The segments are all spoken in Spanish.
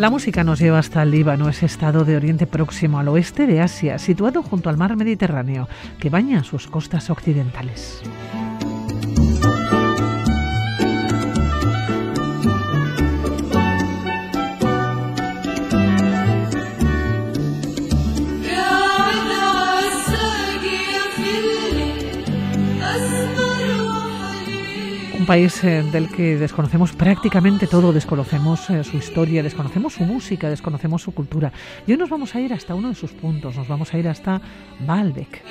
La música nos lleva hasta el Líbano, ese estado de Oriente Próximo al oeste de Asia, situado junto al mar Mediterráneo, que baña sus costas occidentales. País eh, del que desconocemos prácticamente todo, desconocemos eh, su historia, desconocemos su música, desconocemos su cultura. Y hoy nos vamos a ir hasta uno de sus puntos, nos vamos a ir hasta Baalbek.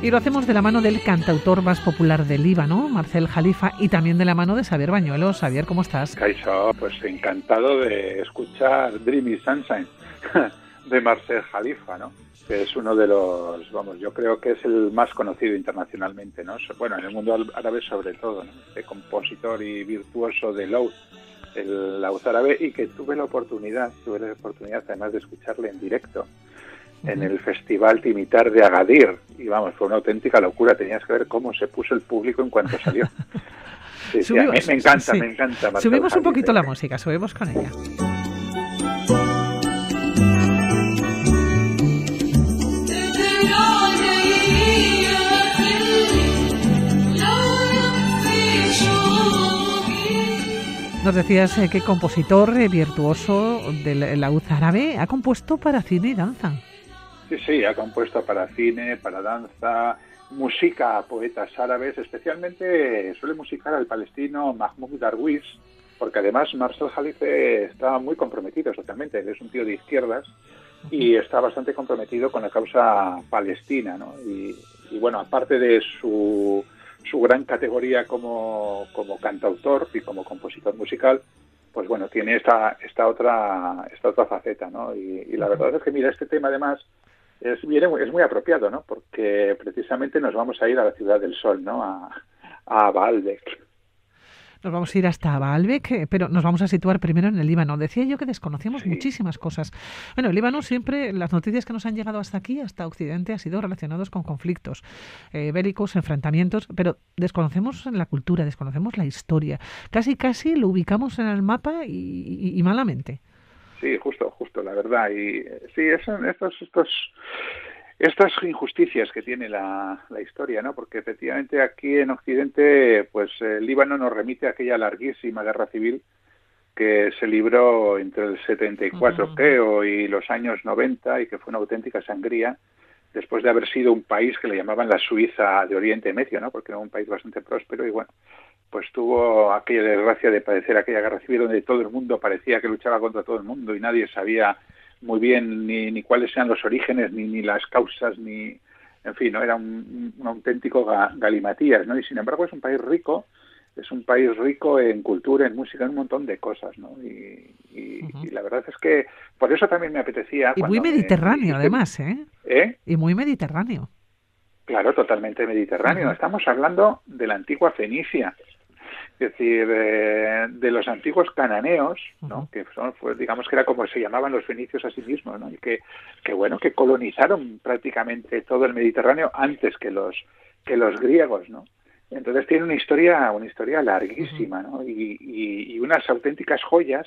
Y lo hacemos de la mano del cantautor más popular del Líbano, Marcel Jalifa, y también de la mano de Xavier Bañuelos. Xavier, ¿cómo estás? Caiso, pues encantado de escuchar Dreamy Sunshine. de Marcel Jalifa, ¿no? que es uno de los, vamos, yo creo que es el más conocido internacionalmente, ¿no? Bueno, en el mundo árabe sobre todo, ¿no? De compositor y virtuoso de Loud, el laúd árabe, y que tuve la oportunidad, tuve la oportunidad además de escucharle en directo en el Festival Timitar de Agadir, y vamos, fue una auténtica locura, tenías que ver cómo se puso el público en cuanto salió. Sí, me encanta, me encanta. subimos un poquito la música, subimos con ella. Nos decías eh, que compositor eh, virtuoso del laúd árabe ha compuesto para cine y danza. Sí, sí, ha compuesto para cine, para danza, música a poetas árabes, especialmente suele musicar al palestino Mahmoud Darwish, porque además Marcel Jalife está muy comprometido socialmente, él es un tío de izquierdas y está bastante comprometido con la causa palestina, ¿no? y bueno, aparte de su su gran categoría como, como cantautor y como compositor musical, pues bueno, tiene esta, esta otra, esta otra faceta, ¿no? Y, la verdad es que mira, este tema además es, viene, es muy apropiado, ¿no? Porque precisamente nos vamos a ir a la Ciudad del Sol, ¿no? A, a Baalbek. Nos vamos a ir hasta Baalbek, eh, pero nos vamos a situar primero en el Líbano. Decía yo que desconocemos muchísimas cosas. Bueno, el Líbano siempre, las noticias que nos han llegado hasta aquí, hasta Occidente, han sido relacionados con conflictos eh, bélicos, enfrentamientos, pero desconocemos la cultura, desconocemos la historia. Casi, casi lo ubicamos en el mapa y, malamente. Sí, justo, justo, la verdad. Y eh, sí, eso, estos, estos estas injusticias que tiene la, historia, ¿no? Porque efectivamente aquí en Occidente, pues el Líbano nos remite a aquella larguísima guerra civil que se libró entre el 74, creo, y los años 90 y que fue una auténtica sangría después de haber sido un país que le llamaban la Suiza de Oriente Medio, ¿no? Porque era un país bastante próspero y bueno, pues tuvo aquella desgracia de padecer aquella guerra civil donde todo el mundo parecía que luchaba contra todo el mundo y nadie sabía muy bien ni, ni cuáles sean los orígenes, ni, ni las causas, ni, en fin, ¿no? era un, auténtico galimatías, ¿no? Y sin embargo es un país rico, es un país rico en cultura, en música, en un montón de cosas, ¿no? Y, y, la verdad es que por eso también me apetecía... Y muy mediterráneo, además, ¿eh? ¿eh? Y muy mediterráneo. Claro, totalmente mediterráneo. Estamos hablando de la antigua Fenicia, es decir, de los antiguos cananeos, ¿no? que son, pues, digamos que era como se llamaban los fenicios a sí mismos, ¿no? y que, que, bueno, que colonizaron prácticamente todo el Mediterráneo antes que los, que los griegos, ¿no? Entonces tiene una historia, una historia larguísima, ¿no? Y, y, y unas auténticas joyas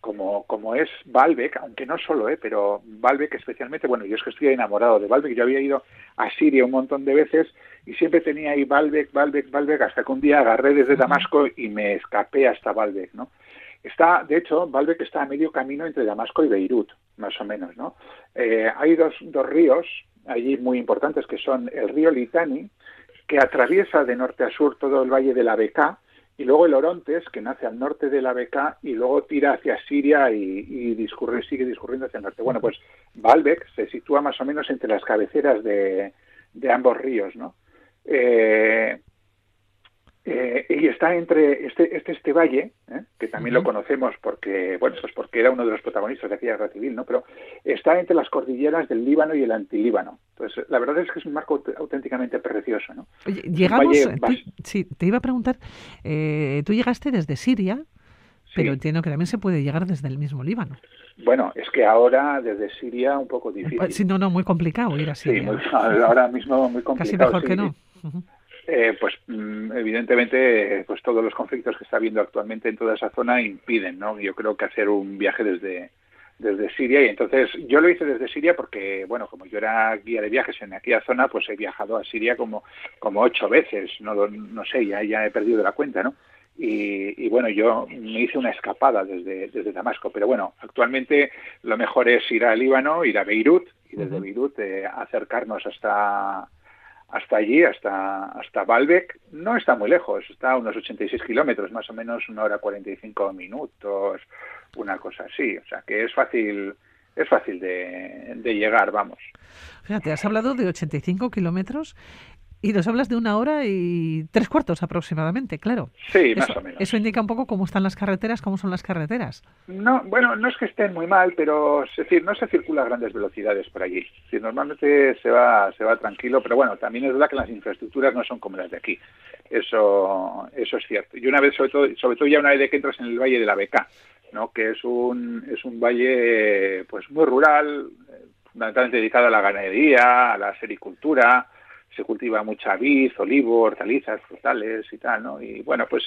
como, como es Baalbek, aunque no solo, ¿eh? pero Baalbek especialmente, bueno, yo es que estoy enamorado de Baalbek, yo había ido a Siria un montón de veces y siempre tenía ahí Baalbek, Baalbek, Baalbek, hasta que un día agarré desde Damasco y me escapé hasta Baalbek, ¿no? Está, de hecho, Baalbek está a medio camino entre Damasco y Beirut, más o menos, ¿no? Eh, hay dos, dos ríos allí muy importantes que son el río Litani, que atraviesa de norte a sur todo el valle de la Beká, y luego el Orontes, que nace al norte de la Beca y luego tira hacia Siria y, discurre, sigue discurriendo hacia el norte. Bueno, pues Baalbek se sitúa más o menos entre las cabeceras de, de ambos ríos, ¿no? Eh, eh, y está entre este este, este valle, ¿eh? que también lo conocemos porque bueno pues porque era uno de los protagonistas de aquella guerra civil, ¿no? Pero está entre las cordilleras del Líbano y el antilíbano. Entonces la verdad es que es un marco auténticamente precioso, ¿no? llegamos, sí, te iba a preguntar, tú llegaste desde Siria pero entiendo que también se puede llegar desde el mismo Líbano. Bueno, es que ahora desde Siria un poco difícil. Sí, no, no, muy complicado ir a Siria. Sí, ahora mismo muy complicado. Casi mejor que no. Eh, pues mm, evidentemente pues todos los conflictos que está habiendo actualmente en toda esa zona impiden, ¿no? Yo creo que hacer un viaje desde desde Siria. Y entonces yo lo hice desde Siria porque bueno como yo era guía de viajes en aquella zona pues he viajado a Siria como como ocho veces. No no sé ya ya he perdido la cuenta no y, bueno, yo me hice una escapada desde, desde Damasco, pero bueno, actualmente lo mejor es ir a Líbano, ir a Beirut y desde Beirut eh, acercarnos hasta hasta allí, hasta hasta Baalbek. No está muy lejos, está a unos 86 kilómetros, más o menos una hora 45 minutos, una cosa así. O sea que es fácil es fácil de, de llegar, vamos. Fíjate, has hablado de 85 kilómetros y nos hablas de una hora y tres cuartos aproximadamente, claro. Sí, más o menos. Eso indica un poco cómo están las carreteras, cómo son las carreteras. No, bueno, no es que estén muy mal, pero es decir, no se circula a grandes velocidades por allí. normalmente se va, se va tranquilo, pero bueno, también es verdad que las infraestructuras no son como las de aquí. Eso, eso es cierto. Y una vez, sobre todo, sobre todo ya una vez que entras en el Valle de la Beca, ¿no? que es un, es un valle pues muy rural, eh, fundamentalmente dedicado a la ganadería, a la sericultura, se cultiva mucha vid, olivo, hortalizas, frutales y tal, ¿no? Y bueno, pues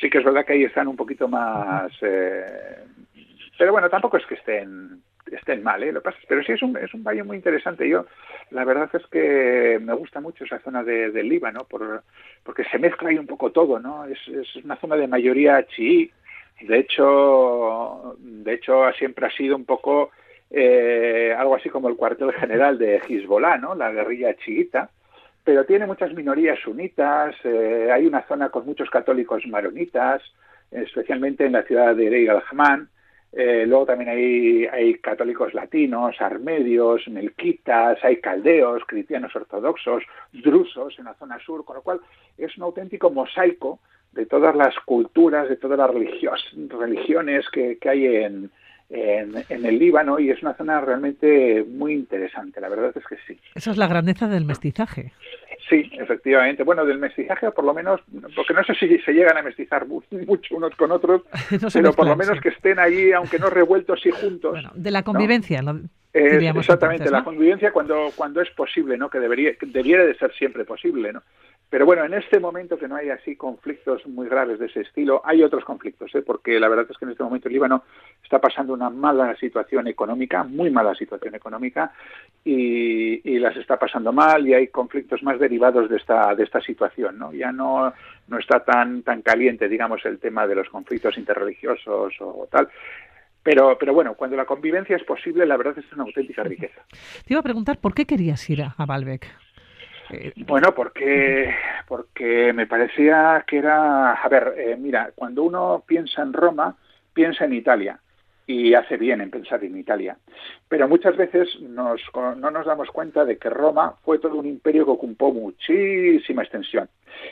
sí que es verdad que ahí están un poquito más... Eh, pero bueno, tampoco es que estén estén mal, ¿eh? Lo pasa, pero sí es un, es un valle muy interesante. Yo, la verdad es que me gusta mucho esa zona de, del Líbano, por, porque se mezcla ahí un poco todo, ¿no? Es, es una zona de mayoría chií. De hecho, de hecho siempre ha sido un poco eh, algo así como el cuartel general de Hezbollah, ¿no? La guerrilla chiita pero tiene muchas minorías sunitas, eh, hay una zona con muchos católicos maronitas, especialmente en la ciudad de Deir al-Hamán, eh, luego también hay, hay católicos latinos, armedios, melquitas, hay caldeos, cristianos ortodoxos, drusos en la zona sur, con lo cual es un auténtico mosaico de todas las culturas, de todas las religiones que hay en, en, el Líbano y es una zona realmente muy interesante, la verdad es que sí. Esa es la grandeza del mestizaje. Sí, efectivamente. Bueno, del mestizaje, por lo menos, porque no sé si se llegan a mestizar mucho unos con otros, pero por lo menos que estén ahí, aunque no revueltos y juntos. de la convivencia, ¿no? exactamente, la convivencia cuando, cuando es posible, ¿no? Que debería, debiera de ser siempre posible, ¿no? Pero bueno, en este momento que no hay así conflictos muy graves de ese estilo, hay otros conflictos, ¿eh? porque la verdad es que en este momento el Líbano está pasando una mala situación económica, muy mala situación económica, y, las está pasando mal y hay conflictos más derivados de esta, de esta situación, ¿no? Ya no, no está tan, tan caliente, digamos, el tema de los conflictos interreligiosos o tal. Pero, pero bueno, cuando la convivencia es posible, la verdad es una auténtica riqueza. Te iba a preguntar, ¿por qué querías ir a Baalbek? Bueno, porque, porque me parecía que era, a ver, eh, mira, cuando uno piensa en Roma, piensa en Italia y hace bien en pensar en Italia. Pero muchas veces nos, no nos damos cuenta de que Roma fue todo un imperio que ocupó muchísima extensión.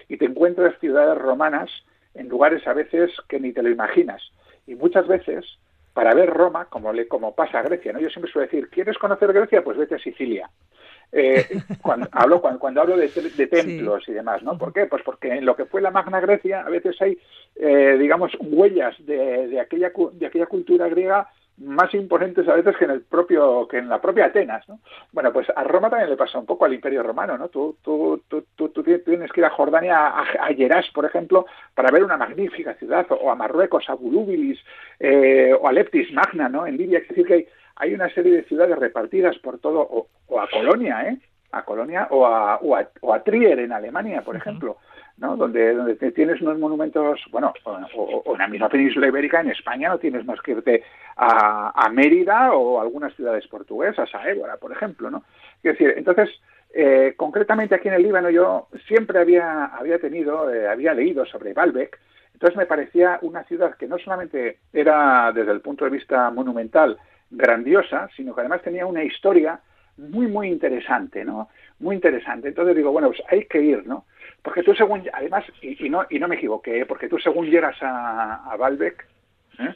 Y te encuentras ciudades romanas en lugares a veces que ni te lo imaginas. Y muchas veces, para ver Roma, como, le, como pasa a Grecia, ¿no? yo siempre suelo decir, ¿quieres conocer Grecia? Pues vete a Sicilia. Eh, cuando, hablo, cuando, hablo de, templos y demás, ¿no? ¿Por qué? Pues porque en lo que fue la Magna Grecia a veces hay, eh, digamos, huellas de, de, aquella, de aquella cultura griega más imponentes a veces que en el propio que en la propia Atenas ¿no? bueno pues a Roma también le pasa un poco al Imperio Romano no tú tú, tú, tú, tienes que ir a Jordania a, a por ejemplo para ver una magnífica ciudad o, a Marruecos a Volubilis eh, o a Leptis Magna no en Libia es decir que hay, hay una serie de ciudades repartidas por todo, o, a Colonia, ¿eh? A Colonia o a, o a, Trier en Alemania, por ejemplo, ¿no? Donde, donde tienes unos monumentos, bueno, o, en la misma península ibérica, en España no tienes más que irte a, Mérida o algunas ciudades portuguesas, a Évora, por ejemplo, ¿no? Es decir, entonces, eh, concretamente aquí en el Líbano yo siempre había, había tenido, eh, había leído sobre Baalbek, entonces me parecía una ciudad que no solamente era desde el punto de vista monumental, grandiosa, sino que además tenía una historia muy, muy interesante, ¿no? Muy interesante. Entonces digo, bueno, pues hay que ir, ¿no? Porque tú según, además, y, no, y no me equivoqué, ¿eh? porque tú según llegas a, a ¿eh?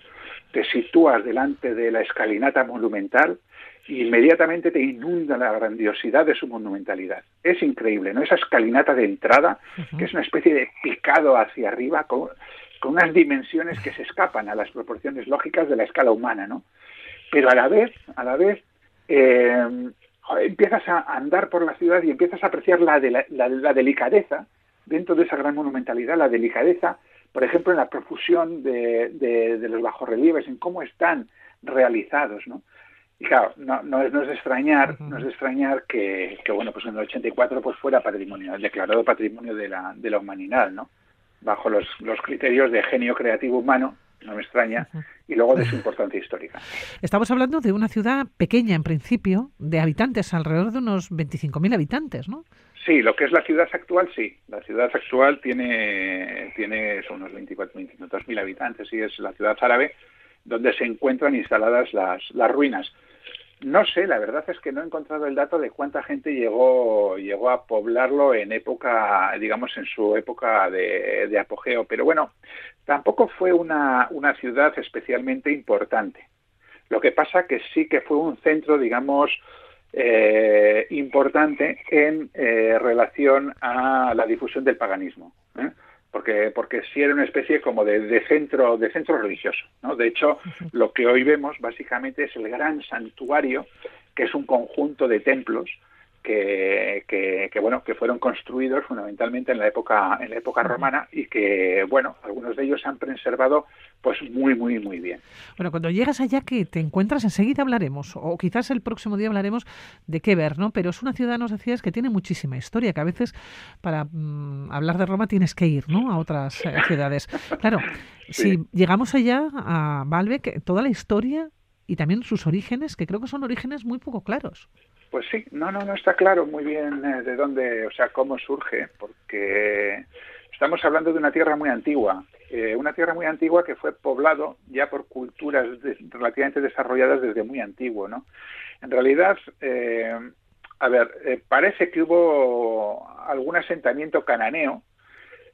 te sitúas delante de la escalinata monumental e inmediatamente te inunda la grandiosidad de su monumentalidad. Es increíble, ¿no? Esa escalinata de entrada, que es una especie de picado hacia arriba, con unas dimensiones que se escapan a las proporciones lógicas de la escala humana, ¿no? Pero a la vez, a la vez, eh, empiezas a andar por la ciudad y empiezas a apreciar la, la, delicadeza dentro de esa gran monumentalidad, la delicadeza, por ejemplo, en la profusión de, de, los bajorrelieves, en cómo están realizados, ¿no? Y claro, no, no, es, no es de extrañar, no es de extrañar que, que, bueno, pues en el 84 pues fuera patrimonio, declarado patrimonio de la, de la humanidad, ¿no? Bajo los, los criterios de genio creativo humano, no me extraña, y luego de su importancia histórica. Estamos hablando de una ciudad pequeña en principio, de habitantes, alrededor de unos 25.000 habitantes, ¿no? Sí, lo que es la ciudad actual, sí. La ciudad actual tiene, tiene unos 24, 25.000 habitantes y es la ciudad árabe donde se encuentran instaladas las, las ruinas. No sé, la verdad es que no he encontrado el dato de cuánta gente llegó, llegó a poblarlo en época, digamos, en su época de, apogeo, pero bueno, tampoco fue una, una ciudad especialmente importante. Lo que pasa que sí que fue un centro, digamos, eh, importante en eh, relación a la difusión del paganismo. ¿eh? Porque porque sí era una especie como de, centro de centro religioso no de hecho lo que hoy vemos básicamente es el gran santuario que es un conjunto de templos que, que, bueno que fueron construidos fundamentalmente en la época en la época romana y que bueno algunos de ellos se han preservado pues muy muy muy bien. Bueno cuando llegas allá que te encuentras enseguida hablaremos o quizás el próximo día hablaremos de qué ver no pero es una ciudad nos decías que tiene muchísima historia que a veces para mm, hablar de Roma tienes que ir no a otras eh, ciudades. Claro si llegamos allá a Baalbek toda la historia y también sus orígenes que creo que son orígenes muy poco claros pues sí, no, no, no está claro muy bien eh, de dónde, o sea, cómo surge, porque estamos hablando de una tierra muy antigua, eh, una tierra muy antigua que fue poblado ya por culturas relativamente desarrolladas desde muy antiguo, ¿no? En realidad, eh, a ver, parece que hubo algún asentamiento cananeo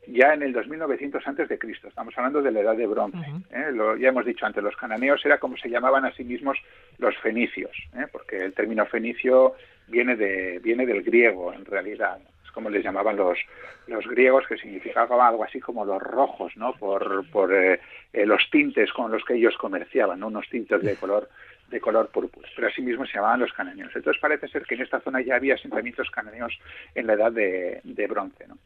ya en el 2900 antes de Cristo. Estamos hablando de la Edad de Bronce. ¿eh? Lo, ya hemos dicho antes, los cananeos era como se llamaban a sí mismos los fenicios, ¿eh? porque el término fenicio viene de viene del griego en realidad. Es como les llamaban los los griegos, que significaba algo así como los rojos, ¿no? Por, por eh, los tintes con los que ellos comerciaban, ¿no? unos tintes de color de color púrpura, pero asimismo se llamaban los cananeos. Entonces parece ser que en esta zona ya había asentamientos cananeos en la edad de, bronce. ¿no?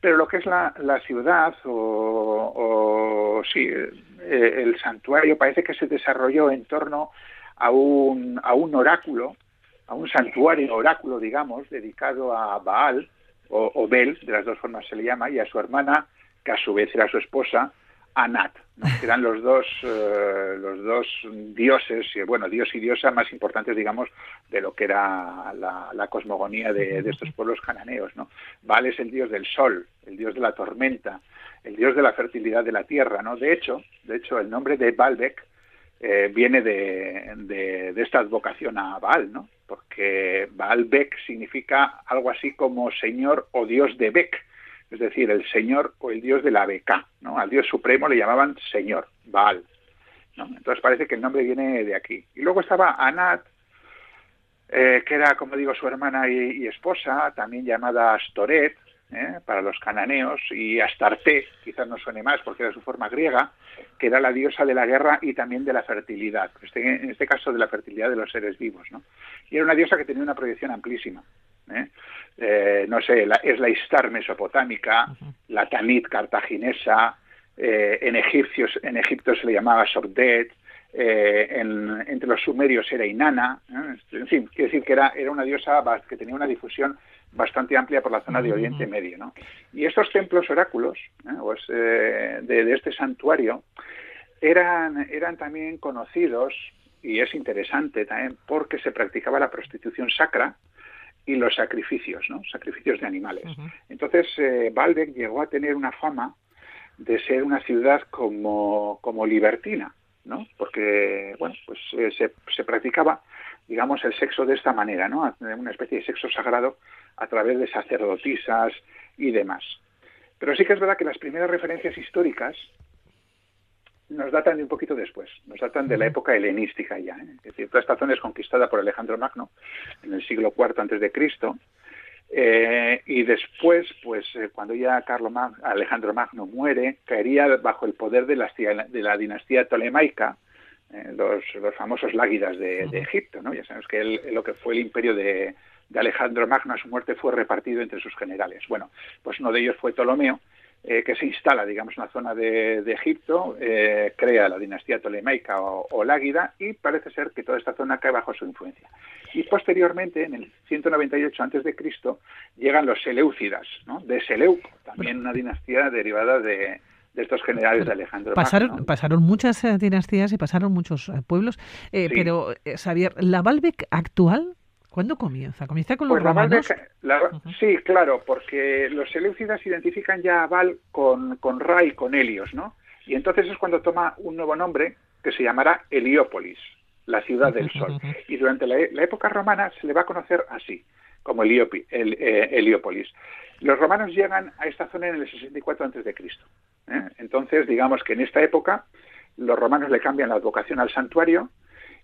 Pero lo que es la, ciudad o, sí, eh, el santuario parece que se desarrolló en torno a un, a un oráculo, a un santuario oráculo, digamos, dedicado a Baal o, o Bel, de las dos formas se le llama, y a su hermana, que a su vez era su esposa, Anat, que eran los dos, eh, los dos dioses, bueno, dios y diosa más importantes, digamos, de lo que era la, cosmogonía de, estos pueblos cananeos. ¿no? Baal es el dios del sol, el dios de la tormenta, el dios de la fertilidad de la tierra. ¿no? De hecho, de hecho el nombre de Baalbek eh, viene de, de, esta advocación a Baal, ¿no? porque Baalbek significa algo así como señor o dios de Bek es decir, el señor o el dios de la beca, ¿no? Al dios supremo le llamaban señor, Baal. ¿no? Entonces parece que el nombre viene de aquí. Y luego estaba Anat, eh, que era, como digo, su hermana y, esposa, también llamada Astoret, ¿eh? para los cananeos, y Astarte, quizás no suene más porque era su forma griega, que era la diosa de la guerra y también de la fertilidad, este, en este caso de la fertilidad de los seres vivos. ¿no? Y era una diosa que tenía una proyección amplísima. ¿eh? Eh, no sé, es la Istar mesopotámica, la Tanit cartaginesa, eh, en, egipcios, en Egipto se le llamaba Sogdet, en, entre los sumerios era Inanna, en fin, quiere decir que era, era una diosa que tenía una difusión bastante amplia por la zona de Oriente Medio. ¿no? Y estos templos oráculos pues, de, de, este santuario eran, eran también conocidos, y es interesante también, porque se practicaba la prostitución sacra, y los sacrificios, ¿no? Sacrificios de animales. Entonces, eh, llegó a tener una fama de ser una ciudad como, como libertina, ¿no? Porque, bueno, pues eh, se, se, practicaba, digamos, el sexo de esta manera, ¿no? Una especie de sexo sagrado a través de sacerdotisas y demás. Pero sí que es verdad que las primeras referencias históricas nos datan de un poquito después, nos datan de la época helenística ya. ¿eh? Es decir, toda esta zona es conquistada por Alejandro Magno en el siglo IV antes de Cristo Eh, y después, pues eh, cuando ya Carlos Alejandro Magno muere, caería bajo el poder de la, de la dinastía tolemaica, eh, los, los, famosos láguidas de, Egipto. ¿no? Ya sabemos que lo que fue el imperio de, de Alejandro Magno a su muerte fue repartido entre sus generales. Bueno, pues uno de ellos fue Ptolomeo, eh, que se instala, digamos, en la zona de, Egipto, eh, crea la dinastía tolemaica o, láguida y parece ser que toda esta zona cae bajo su influencia. Y posteriormente, en el 198 a.C., llegan los Seleucidas, ¿no? de Seleuco, también una dinastía derivada de, estos generales de Alejandro pasaron, Pasaron muchas eh, dinastías y pasaron muchos pueblos, pero, Xavier, ¿la Baalbek actual ¿Cuándo comienza? ¿Comienza con los pues romanos? Sí, claro, porque los seleucidas identifican ya a Val con, con Ra y con Helios, ¿no? Y entonces es cuando toma un nuevo nombre que se llamará Heliópolis, la ciudad del sol. Y durante la, época romana se le va a conocer así, como Heliopi, el, eh, Heliópolis. Los romanos llegan a esta zona en el 64 a.C. ¿eh? Entonces, digamos que en esta época los romanos le cambian la advocación al santuario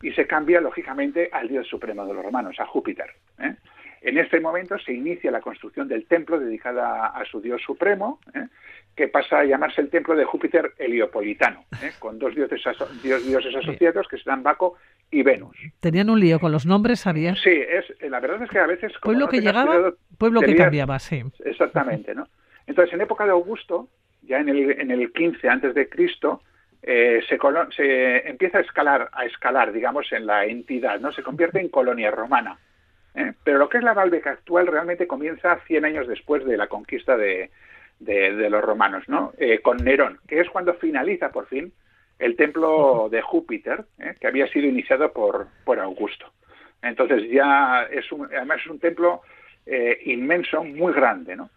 y se cambia, lógicamente, al dios supremo de los romanos, a Júpiter. ¿eh? En este momento se inicia la construcción del templo dedicada a su dios supremo, ¿eh? que pasa a llamarse el templo de Júpiter heliopolitano, ¿eh? con dos dioses, dioses asociados que serán Baco y Venus. Tenían un lío con los nombres, ¿sabías? Sí, es, la verdad es que a veces... pueblo que llegaba, pueblo que cambiaba, sí. Exactamente, ¿no? Entonces, en época de Augusto, ya en el, en el 15 antes de Cristo, eh, se, empieza a escalar, a escalar, digamos, en la entidad, ¿no? Se convierte en colonia romana. ¿eh? Pero lo que es la Bálbeca actual realmente comienza 100 años después de la conquista de, los romanos, ¿no? Eh, con Nerón, que es cuando finaliza por fin el templo de Júpiter, que había sido iniciado por, por Augusto. Entonces ya es un, además es un templo inmenso, muy grande, ¿no?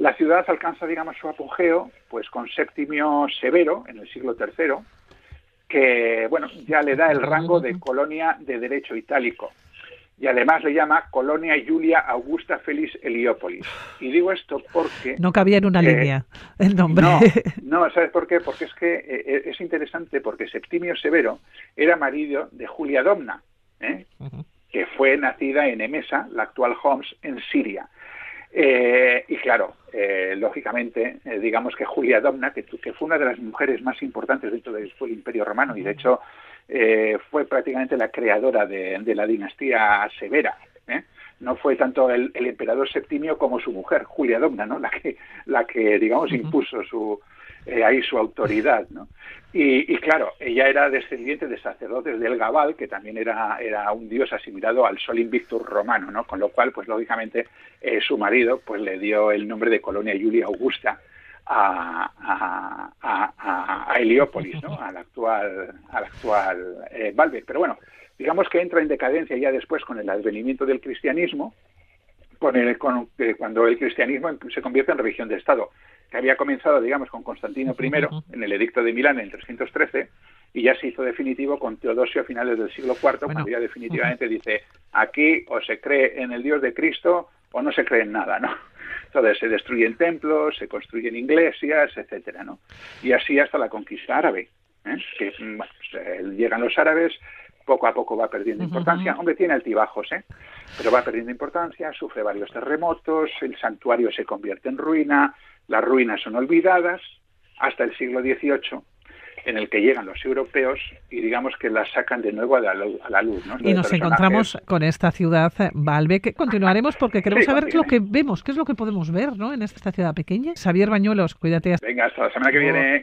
La ciudad alcanza, digamos, su apogeo pues con Séptimio Severo en el siglo III, que bueno, ya le da el rango de colonia de derecho itálico. Y además le llama Colonia Julia Augusta Félix Heliópolis. Y digo esto porque... No cabía en una línea el nombre. No, ¿sabes por qué? Porque es que eh, eh, es interesante porque Septimio Severo era marido de Julia Domna, ¿eh? que fue nacida en Emesa, la actual Homs, en Siria. Eh, y claro, eh, lógicamente, eh, digamos que Julia Domna, que, fue una de las mujeres más importantes dentro del Imperio Romano y de hecho fue prácticamente la creadora de, la dinastía severa. No fue tanto el, emperador Septimio como su mujer, Julia Domna, ¿no? la, que, la que digamos, impuso su, ahí su autoridad. ¿no? Y, claro, ella era descendiente de sacerdotes del Gabal, que también era, era un dios asimilado al Sol Invictus romano, ¿no? Con lo cual, pues lógicamente, eh, su marido pues le dio el nombre de Colonia Julia Augusta a, a, Heliópolis, ¿no? Al actual, al actual eh, Valve. Pero bueno, digamos que entra en decadencia ya después con el advenimiento del cristianismo, con el, eh, cuando el cristianismo se convierte en religión de Estado que había comenzado, digamos, con Constantino I en el Edicto de Milán en el 313 y ya se hizo definitivo con Teodosio a finales del siglo IV, cuando ya definitivamente dice, aquí o se cree en el Dios de Cristo o no se cree en nada, ¿no? Entonces se destruyen templos, se construyen iglesias, etcétera, ¿no? Y así hasta la conquista árabe, ¿eh? que pues, llegan los árabes, poco a poco va perdiendo importancia. Hombre, tiene altibajos, ¿eh? Pero va perdiendo importancia, sufre varios terremotos, el santuario se convierte en ruina, las ruinas son olvidadas hasta el siglo XVIII, en el que llegan los europeos y digamos que las sacan de nuevo a la, luz. Y nos encontramos con esta ciudad, Valve, que continuaremos porque queremos saber lo que vemos, qué es lo que podemos ver ¿no? en esta ciudad pequeña. Xavier Bañuelos, cuídate. Venga, hasta la semana que viene.